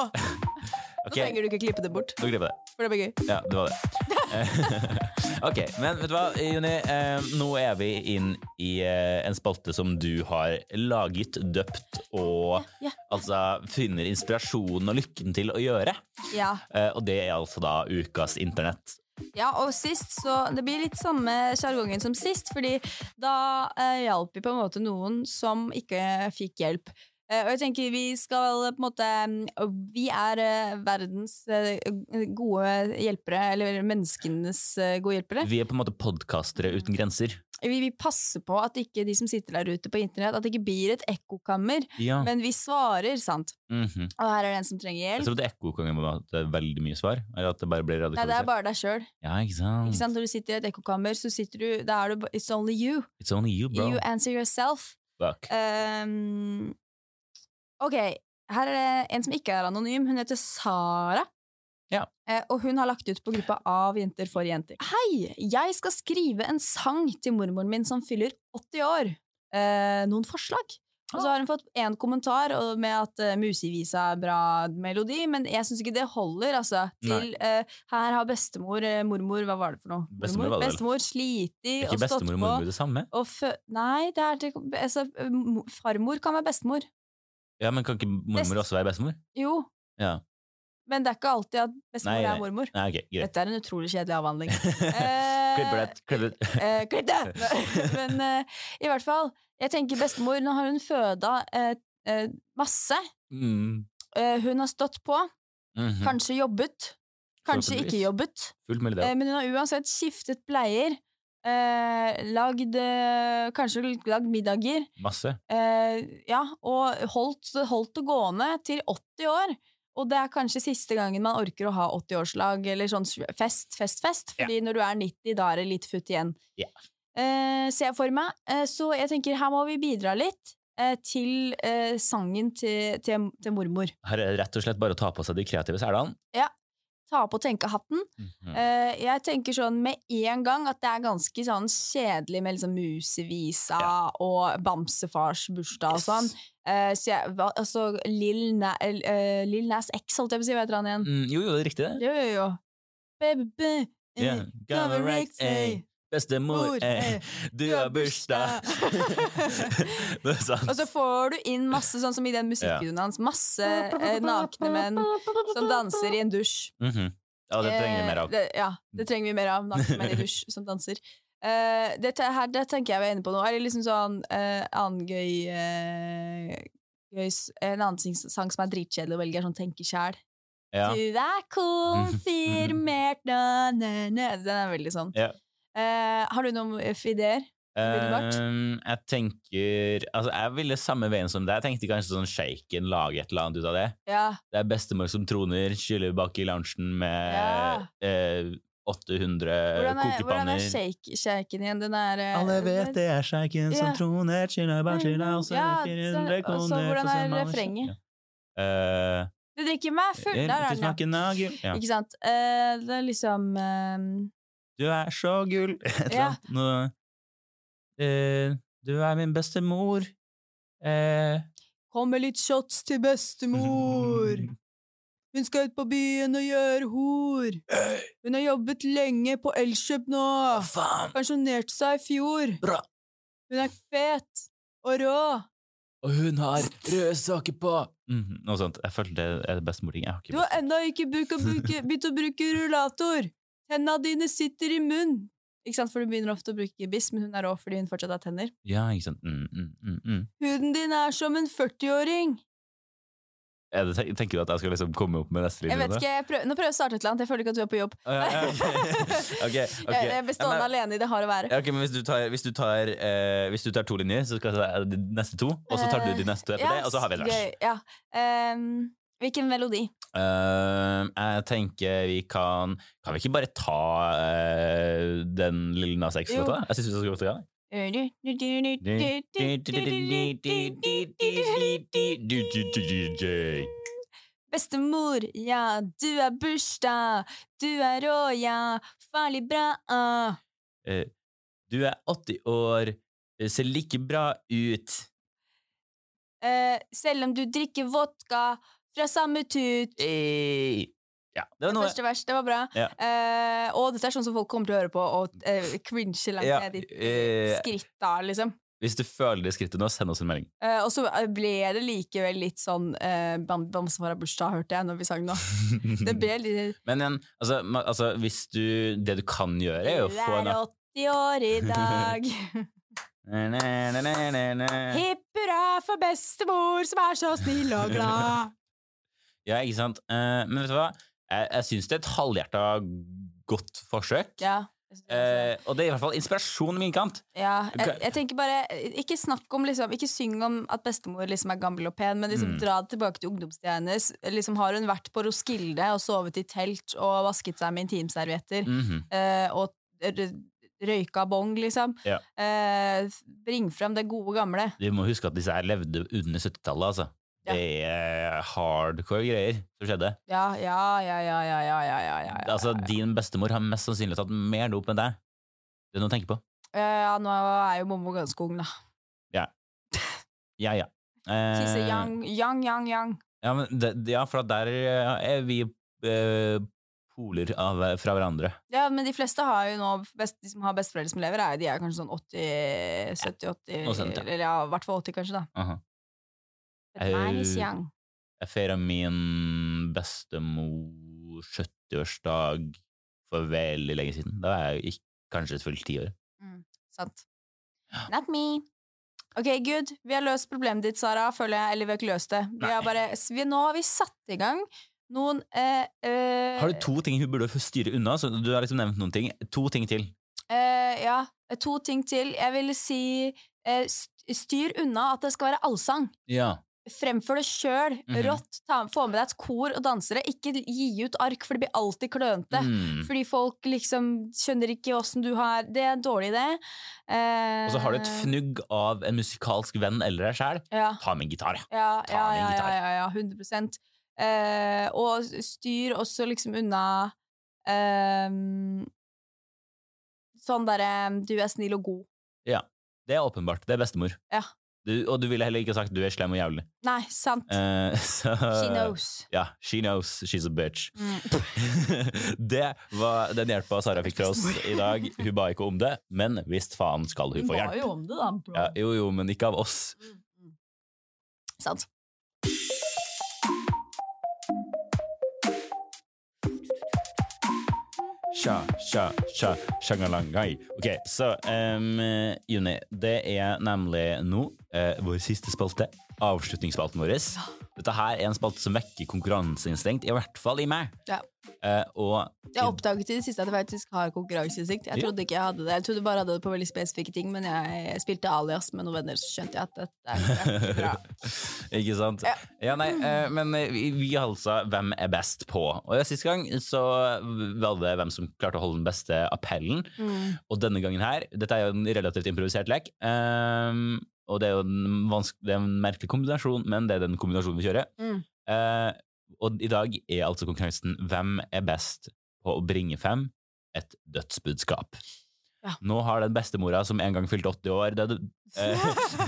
Nå Ok, trenger du ikke klippe det bort, nå klipper jeg det. for det blir gøy. Ja, det var det. ok, men vet du hva, Juni? Eh, nå er vi inn i eh, en spalte som du har laget, døpt og Ja. altså finner inspirasjonen og lykken til å gjøre. Ja. Eh, og det er altså da ukas internett. Ja, og sist så Det blir litt samme sjargongen som sist, fordi da eh, hjalp vi på en måte noen som ikke fikk hjelp. Eh, og jeg tenker vi skal på en måte mm, Vi er eh, verdens eh, gode hjelpere, eller menneskenes eh, gode hjelpere. Vi er på en måte podkastere uten grenser. Vi vil passe på at ikke de som sitter der ute på internett, at det ikke blir et ekkokammer. Ja. Men vi svarer, sant. Mhm. Og her er det en som trenger Jeg hjelp. trodde tror var at det er veldig mye svar. Eller at det bare blir Nei, det er bare deg sjøl. Ja, ikke sant? Ikke sant? Når du sitter i et ekkokammer, så sitter du Da er du It's only you. It's only you, bro. You answer yourself. Fuck. Um, ok, her er det en som ikke er anonym. Hun heter Sara. Ja. Eh, og hun har lagt ut på gruppa Av jenter for jenter. Hei! Jeg skal skrive en sang til mormoren min som fyller 80 år. Eh, noen forslag? Og så har hun fått én kommentar med at uh, Musevisa er bra melodi, men jeg syns ikke det holder. Altså, til, eh, her har bestemor, eh, mormor, hva var det for noe? Bestemor Mormor, bestemor sliti og stått på. Er ikke bestemor og mormor det samme? Og Nei, det er altså, farmor kan være bestemor. Ja, men kan ikke mormor også være bestemor? Jo, Ja. men det er ikke alltid at bestemor Nei, nei. er mormor. Nei, ok, greit. Dette er en utrolig kjedelig avhandling. [LAUGHS] Klipper det. klipper det. Eh, Klipp det! [LAUGHS] Men eh, i hvert fall, jeg tenker bestemor, nå har hun føda eh, eh, masse. Mm. Eh, hun har stått på, Mhm. kanskje jobbet, kanskje ikke jobbet. Fullt mulig det. Eh, men hun har uansett skiftet bleier. Eh, lagd eh, Kanskje lagd middager. Masse. Eh, ja, og holdt, holdt det gående til 80 år. Og det er kanskje siste gangen man orker å ha 80-årslag eller sånn fest, fest, fest. Fordi når du er 90, da er det litt futt igjen. Ja. Eh, ser jeg for meg. Eh, så jeg tenker her må vi bidra litt. eh, til sangen til, til, til mormor. Her er det rett og slett bare å ta på seg de kreative selene. Ta på tenkehatten. Mm Eh, jeg tenker sånn med en gang at det er ganske sånn kjedelig med liksom Musevisa og Bamsefars bursdag og sånn. Eh, så jeg, altså Lill Na, eh, Lil Nas X, holdt jeg på å si, hva heter han igjen? Mm, jo, jo, det er riktig, det. Jo, jo, jo. Baby, eh, Ja. Bestemor, Mor, eh, du har bursdag! [LAUGHS] det er. Og så får du inn masse, sånn som i den musikkvideoen hans, masse eh, nakne menn som danser i en dusj. Mhm. Ja, det trenger vi mer av. Eh, det, ja, det trenger vi mer av. Nakne menn i dusj [LAUGHS] som danser. Uh, dette her, det tenker jeg vi er inne på nå. Eller liksom sånn uh, annen gøy, uh, gøy En annen sang som er dritkjedelig å velge, er sånn Tenke sjæl. Ja. Du er [LAUGHS] konfirmert na, na, na. Den er veldig sånn. Ja. Eh, har du noen eh, ideer? Um, jeg tenker Altså, jeg ville samme veien som deg. Jeg tenkte kanskje sånn shaken, lage et eller annet ut av det. Ja. Det er bestemor som troner, skyller bak i loungen med Ja. eh, 800 Hvordan er, hvordan er shake, shaken igjen? Den er uh, Alle vet det er shaken som Ja. troner, skyller bak skylda, og så Ja, er det 400 så- og så hvordan er refrenget? Eh, Du drikker meg full! Der er den, ja. Ikke sant? Uh, det er liksom eh, Du er så gull. [LAUGHS] Et eller annet. Nå, eh, du er min bestemor. Eh, Kom med litt shots til bestemor! [LAUGHS] Hun skal ut på byen og gjøre hor! Hun har jobbet lenge på Elkjøp nå! Pensjonerte seg i fjor! Bra. Hun er fet og rå! Og hun har røde saker på! Mm, noe sånt. Jeg følte det er bestemor-ting. Jeg har ikke Du har enda ikke begynt å bruke rullator! Tenna dine sitter i munn! Ikke sant, for du begynner ofte å bruke biss, men hun er rå fordi hun fortsatt har tenner. Ja, ikke sant. Mm, mm, mm, mm. Huden din er som en 40-åring! Er det, tenker du at jeg skal liksom komme opp med neste linje? Jeg vet ikke, jeg prøver, Nå prøver jeg å starte et eller annet. Jeg føler ikke at du er på jobb. Å, ja, ja, ok. [LAUGHS] Ok, ok. Jeg, jeg blir stående men- alene i det harde været. Okay, ok, men hvis du tar, hvis du tar, eh, hvis du tar to linjer, så skal jeg ta de neste to, og så tar du de neste to etter det, og så har vi et vers. Hvilken melodi? Uh, jeg tenker vi kan Kan vi ikke bare ta uh, den lille Nas X-låta? Jeg syns vi skal gå til gang. Bestemor, ja, du er bursdag, du er rå, ja, farlig bra. Uh, Du er 80 år, ser like bra ut. Eh, selv om du drikker vodka fra samme tut. Hey. Ja, det var noe. Første vers, det var bra. Ja. Uh, og dette er sånn som folk kommer til å høre på og uh, cringe langt Ja, ned i skritt da, liksom. Hvis du føler det skrittet nå, send oss en melding. Uh, og så ble det likevel litt sånn uh, Bamsefar har bursdag, hørte jeg når vi sang nå. [LAUGHS] Det ble litt Men igjen, altså, altså, hvis du Det du kan gjøre, er jo å få en er 80 år i [LAUGHS] dag. Hipp hurra for bestemor som er så snill og glad. [LAUGHS] Ja, ikke sant? Uh, men vet du hva? Jeg, jeg syns det er et halvhjerta godt forsøk. Ja. Eh, og det er i hvert fall inspirasjon i min kant. Ja, jeg, jeg tenker bare Ikke snakk om liksom Ikke syng om at bestemor liksom er gammel og pen, men liksom Mm. dra det tilbake til ungdomstida hennes. Liksom Har hun vært på Roskilde og sovet i telt og vasket seg med intimservietter mm -hmm. uh, og røyka bong, liksom? Ja. Uh, bring fram det gode gamle. Du må huske at disse her levde under 70-tallet, altså. Ja. Det er hardcore greier som skjedde. Ja, ja, ja, ja, ja, ja, ja, ja, ja, ja. Altså, Din bestemor har mest sannsynlig tatt mer dop enn deg. Det er noe å tenke på. Ja, nå er jo Mommo ganske ung, da. Ja, [LAUGHS] ja. Eh, She's a young, young, young, young. ja, men det, ja, for der er vi eh, poler av, fra hverandre. Ja, men de fleste har jo nå best, De som har besteforeldre som lever, er, de er kanskje sånn 80, 70-80 ja. Eller ja, i hvert fall 80, kanskje, da. Uh But mine is Eh, young. Jeg feira min bestemors 70-årsdag for veldig lenge siden. Da var jeg ikke, kanskje fullt ti år. Sant. Not me. Ok, good. Vi har løst problemet ditt, Sara, føler jeg. Eller vi har ikke løst det. Vi har bare, vi, nå har vi satt i gang noen eh, eh, Har du to ting hun burde styre unna? Så du har liksom nevnt noen ting. To ting til. eh, ja, to ting til. Jeg ville si eh, styr unna at det skal være allsang. Ja. Fremfør det sjøl. Mhm. Rått. Ta, få med deg et kor og dansere. Ikke gi ut ark, for det blir alltid klønete. Mm. Fordi folk liksom skjønner ikke åssen du har Det er en dårlig idé. Eh, Og så har du et fnugg av en musikalsk venn eller deg sjæl. Ja, Ta med en gitar, ja. Ta ja, med en ja, ja, gitar. ja, ja 100 eh, Og styr også liksom unna eh, Sånn derre Du er snill og god. Ja. Det er åpenbart. Det er bestemor. Ja. Du, og du ville heller ikke sagt du er slem og jævlig. Nei, sant. Uh, [LAUGHS] så, She knows. Ja, she knows she's a bitch. Mm. [LAUGHS] det var den hjelpa Sara fikk fra oss i dag. Hun ba ikke om det, men visst faen skal hun få hjelp. Hun ba jo om det, da, bro. Ja, jo, jo, men ikke av oss. Mm, mm. Sant. Sja, sja, sja, sjangalangai. Ok, så um, Juni, det er nemlig nå eh, vår siste spalte. Avslutningsspalten vår. Dette her er en spalte som vekker konkurranseinstinkt, i hvert fall i meg. Ja. Eh, og Jeg oppdaget i det siste at jeg faktisk har konkurranseinstinkt. Jeg Ja. trodde ikke jeg hadde det. Jeg trodde bare hadde det på veldig spesifikke ting, men jeg spilte alias med noen venner, så skjønte jeg at dette er ikke bra. [LAUGHS] Ikke sant? Ja. Ja, nei, eh, men eh, vi, vi altså hvem er best på. Og Sist gang så valgte det hvem som klarte å holde den beste appellen. Mm. Og denne gangen her, dette er jo en relativt improvisert lek, ehm, og det er jo en, det er en merkelig kombinasjon, men det er den kombinasjonen vi kjører. Mm. Eh, og i dag er altså konkurransen hvem er best på å bringe fem? et dødsbudskap. Ja. Nå har den bestemora som en gang fylte 80 år, dødd. eh,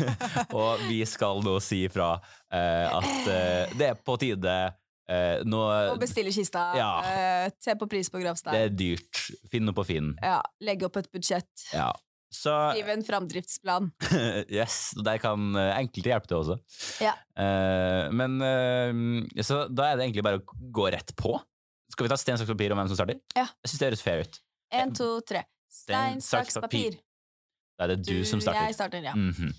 [LAUGHS] og vi skal nå si ifra eh, at eh, det er på tide eh, nå, Og bestille kista. Ja. eh, se på pris på Det er dyrt. Finn noe på Finn. Ja, legge opp et budsjett. Ja. Så Skriv en framdriftsplan. [LAUGHS] yes, og der kan eh, enkelte hjelpe til også. Ja. Uh, men uh, Så da er det egentlig bare å gå rett på. Skal vi ta stein, saks, papir om hvem som starter? Ja. Jeg syns det høres fair ut. En, to, tre. Stein, saks, papir. Da er det du, som starter. Jeg starter, ja. Mm -hmm.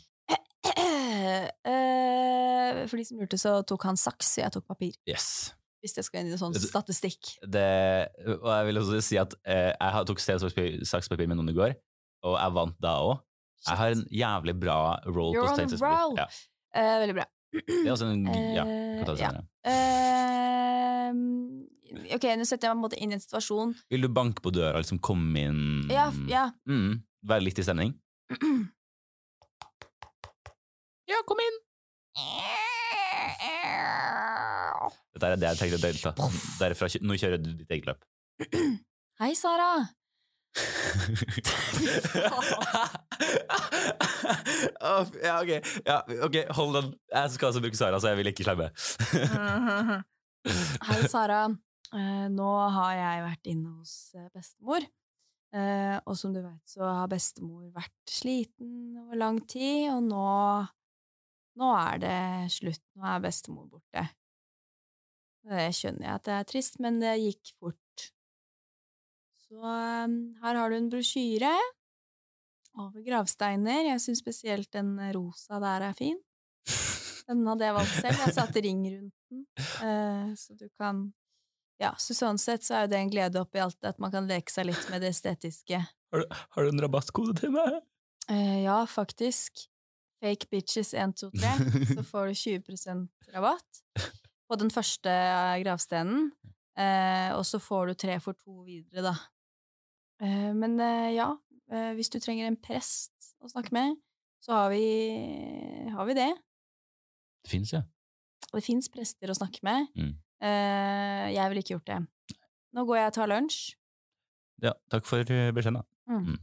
uh, for de som lurte, så tok han saks, og jeg tok papir. Yes. Hvis det skal inn i sånn statistikk. Det, og jeg vil også si at eh, jeg tok stein, saks, papir med noen i går, og jeg vant da òg. Jeg har en jævlig bra roll You're på papir. roll. Ja. Uh, veldig bra. Det er også en Ja, Eh, kan ta det senere. Uh, ok, nå setter jeg meg på en inn i en situasjon. Vil du banke på døra, liksom komme inn Ja, ja. Mm, være litt i stemning? [CLEARS THROAT] Ja, kom inn! Dette er det jeg tenkte å delta. Derfra, nå kjører du ditt eget løp. [CLEARS THROAT] Hei, Sara. Ja, okay. Ja, ok, hold on. Jeg skal også bruke Sara, så jeg vil ikke slemme. [LAUGHS] Hei, Sara. Eh, nå har jeg vært inne hos eh, bestemor. Eh, og som du vet, så har bestemor vært sliten over lang tid, og nå Nå er det slutt. Nå er bestemor borte. Det skjønner jeg at det er trist, men det gikk fort. Så eh, her har du en brosjyre over gravsteiner. Jeg syns spesielt den rosa der er fin. Den hadde jeg valgt selv. Jeg satte ring rundt den, eh, så du kan Ja, så sånn sett så er jo det en glede oppi alt at man kan leke seg litt med det estetiske. Har du, har du en rabattkode til meg? Eh, ja, faktisk. Fake bitches 1, 2, 3. Så [LAUGHS] får du 20% rabatt på den første gravstenen. Eh, og så får du tre for to videre, da. Eh, men eh, ja, eh, hvis du trenger en prest å snakke med, så har vi, har vi det. Det fins, ja. Og det fins prester å snakke med. Mm. Jeg ville ikke gjort det. Nå går jeg og tar lunsj. ja. Takk for beskjeden, da. Mm. Mm.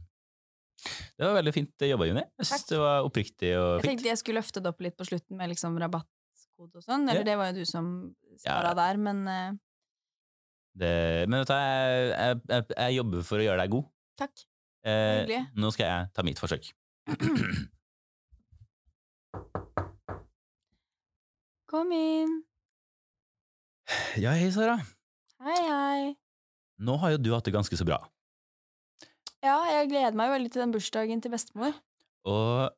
Det var veldig fint jobba, Juni. Jeg synes det var oppriktig og Jeg tenkte jeg skulle løfte det opp litt på slutten med liksom rabattkode og sånn. Eller Ja. det var jo du som svara Ja. der, men Det, men vet du, jeg, jeg, jeg, jeg jobber for å gjøre deg god. takk. Eh, nå skal jeg ta mitt forsøk. [CLEARS THROAT] Kom inn. Ja, hei, Sara. Hei, hei. Nå har jo du hatt det ganske så bra. Ja, jeg gleder meg veldig til den bursdagen til bestemor. Og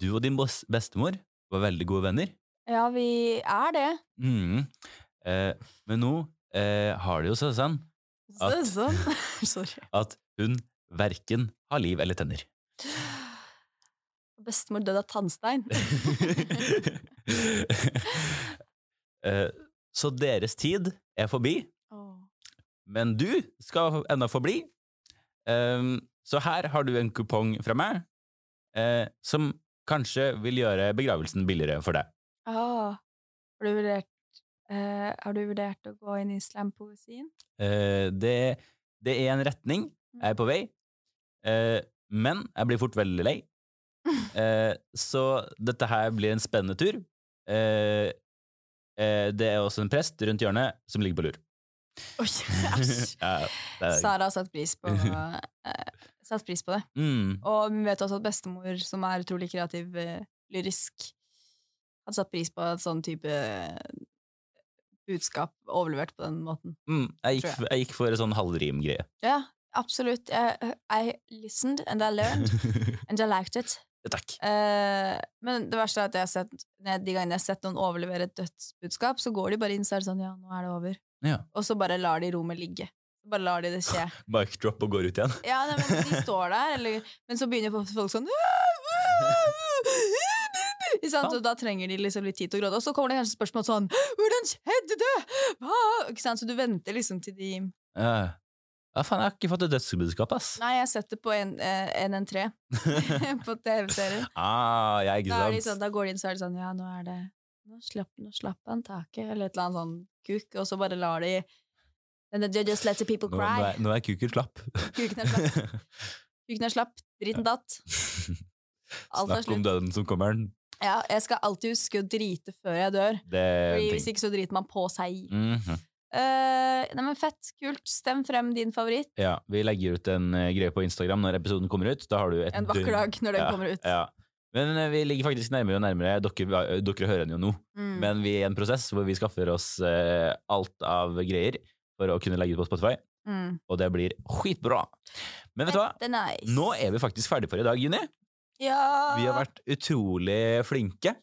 du og din bestemor var veldig gode venner. Ja, vi er det. Mm. Eh, men nå eh, har det jo seg sånn At-. [LAUGHS] [LAUGHS] At hun verken har liv eller tenner. [GASPS] Bestemor døde av tannstein. [LAUGHS] Eh, Så deres tid er forbi, men du skal ennå forbli. Um, så her har du en kupong fra meg eh, som kanskje vil gjøre begravelsen billigere for deg. Ah, har, du vurdert, eh, har du vurdert å gå inn i slampoesien? Eh, det, det er en retning, jeg er på vei, eh, men jeg blir fort veldig lei. [LAUGHS] Eh, så dette her blir en spennende tur. Eh, eh, det er også en prest rundt hjørnet som ligger på lur. Oi, [LAUGHS] [LAUGHS] æsj! Ja, Sara har satt pris på, eh, satt pris på det. mm, Og vi vet også at bestemor, som er utrolig kreativ, lyrisk, hadde satt pris på et sånn type budskap overlevert på den måten. mm, jeg, gikk, jeg. jeg gikk for en sånn halvrimgreie. Ja, absolutt. I, I listened and I learned [LAUGHS] and I liked it. Takk. Uh, men det verste er at jeg har sett, de gangene jeg har sett noen overlevere et dødsbudskap, så går de bare inn så er det sånn ja, nå er det over. Ja. Og så bare lar de rommet ligge. Bare lar de det skje. [LAUGHS] Mic drop og går ut igjen. Ja, nei, men de står der, eller, men så begynner folk sånn [LAUGHS] sant? Og da trenger de liksom litt tid til å gråte. Og så kommer det kanskje spørsmål sånn Hvordan skjedde det?! Hva? Ikke sant? Så du venter liksom til de Ja. ja, faen, jeg har ikke fått et dødsbudskap, ass. Nei, jeg har sett det på en, eh, 113 [LAUGHS] på TV-serien. ah, ja, ikke Da, er sånn, da går de inn, så er det sånn Ja, nå er det Nå slapp, nå slapp han taket, eller et eller annet sånn kuk, og så bare lar de And they just let the people Nå, nå, er, nå er kuken slapp. Kuken er slapp. [LAUGHS] Kuken er slapp. Driten datt. [LAUGHS] Alt Snakk om døden som kommer. Ja, jeg skal alltid huske å drite før jeg dør. Fordi Hvis ikke så driter man på seg. Mm -hmm. Uh, nei, men Fett. Kult. Stem frem din favoritt. Ja, vi legger ut en uh, greie på Instagram når episoden kommer ut. Da har du et En vakker dag når den ja, kommer ut. Ja. Men uh, vi ligger faktisk nærmere og nærmere. Dere, dere hører den jo nå. Mm. Men vi er i en prosess hvor vi skaffer oss alt av greier for å kunne legge ut på Spotify, Mm. og det blir skitbra. Men vet du hva? Nice. Nå er vi faktisk ferdig for i dag, Juni. Ja. Vi har vært utrolig flinke.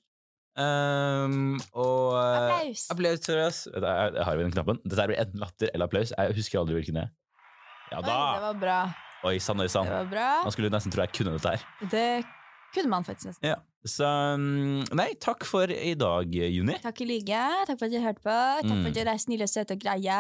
Um, og eh, Applaus. Applaus for oss. Der der har vi den knappen. Dette blir enten latter eller applaus. Jeg husker aldri hvilken det er. Ja Oi, det var bra. Oi sann, oi sann. Man skulle nesten tro jeg kunne dette her. Det kunne man faktisk nesten. Ja. Så um, nei, takk for i dag, Juni. Takk i like. Takk for at du hørte på. Takk Mm. for at dere er og søte og greie.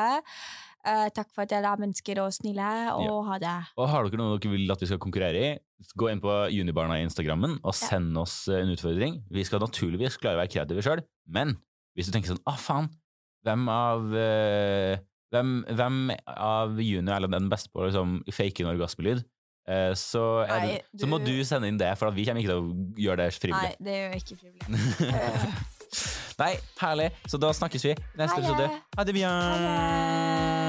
Eh, takk for at dere er mennesker og snille, og Ja. ha det. Og har dere noe dere vil at vi skal konkurrere i, gå inn på Junibarna i Instagrammen og Ja. send oss eh, en utfordring. Vi skal naturligvis klare å være kreative sjøl, men hvis du tenker sånn ah, faen, hvem av uh, hvem, hvem av Juni er den beste på å liksom, fake en orgasmelyd? Så, er Nei, du... så må du- sende inn det, for at vi kommer ikke til å gjøre det frivillig. Nei, det gjør jeg ikke frivillig. [LAUGHS] Nei, herlig. Så da snakkes vi neste episode. Ha det Bjørn.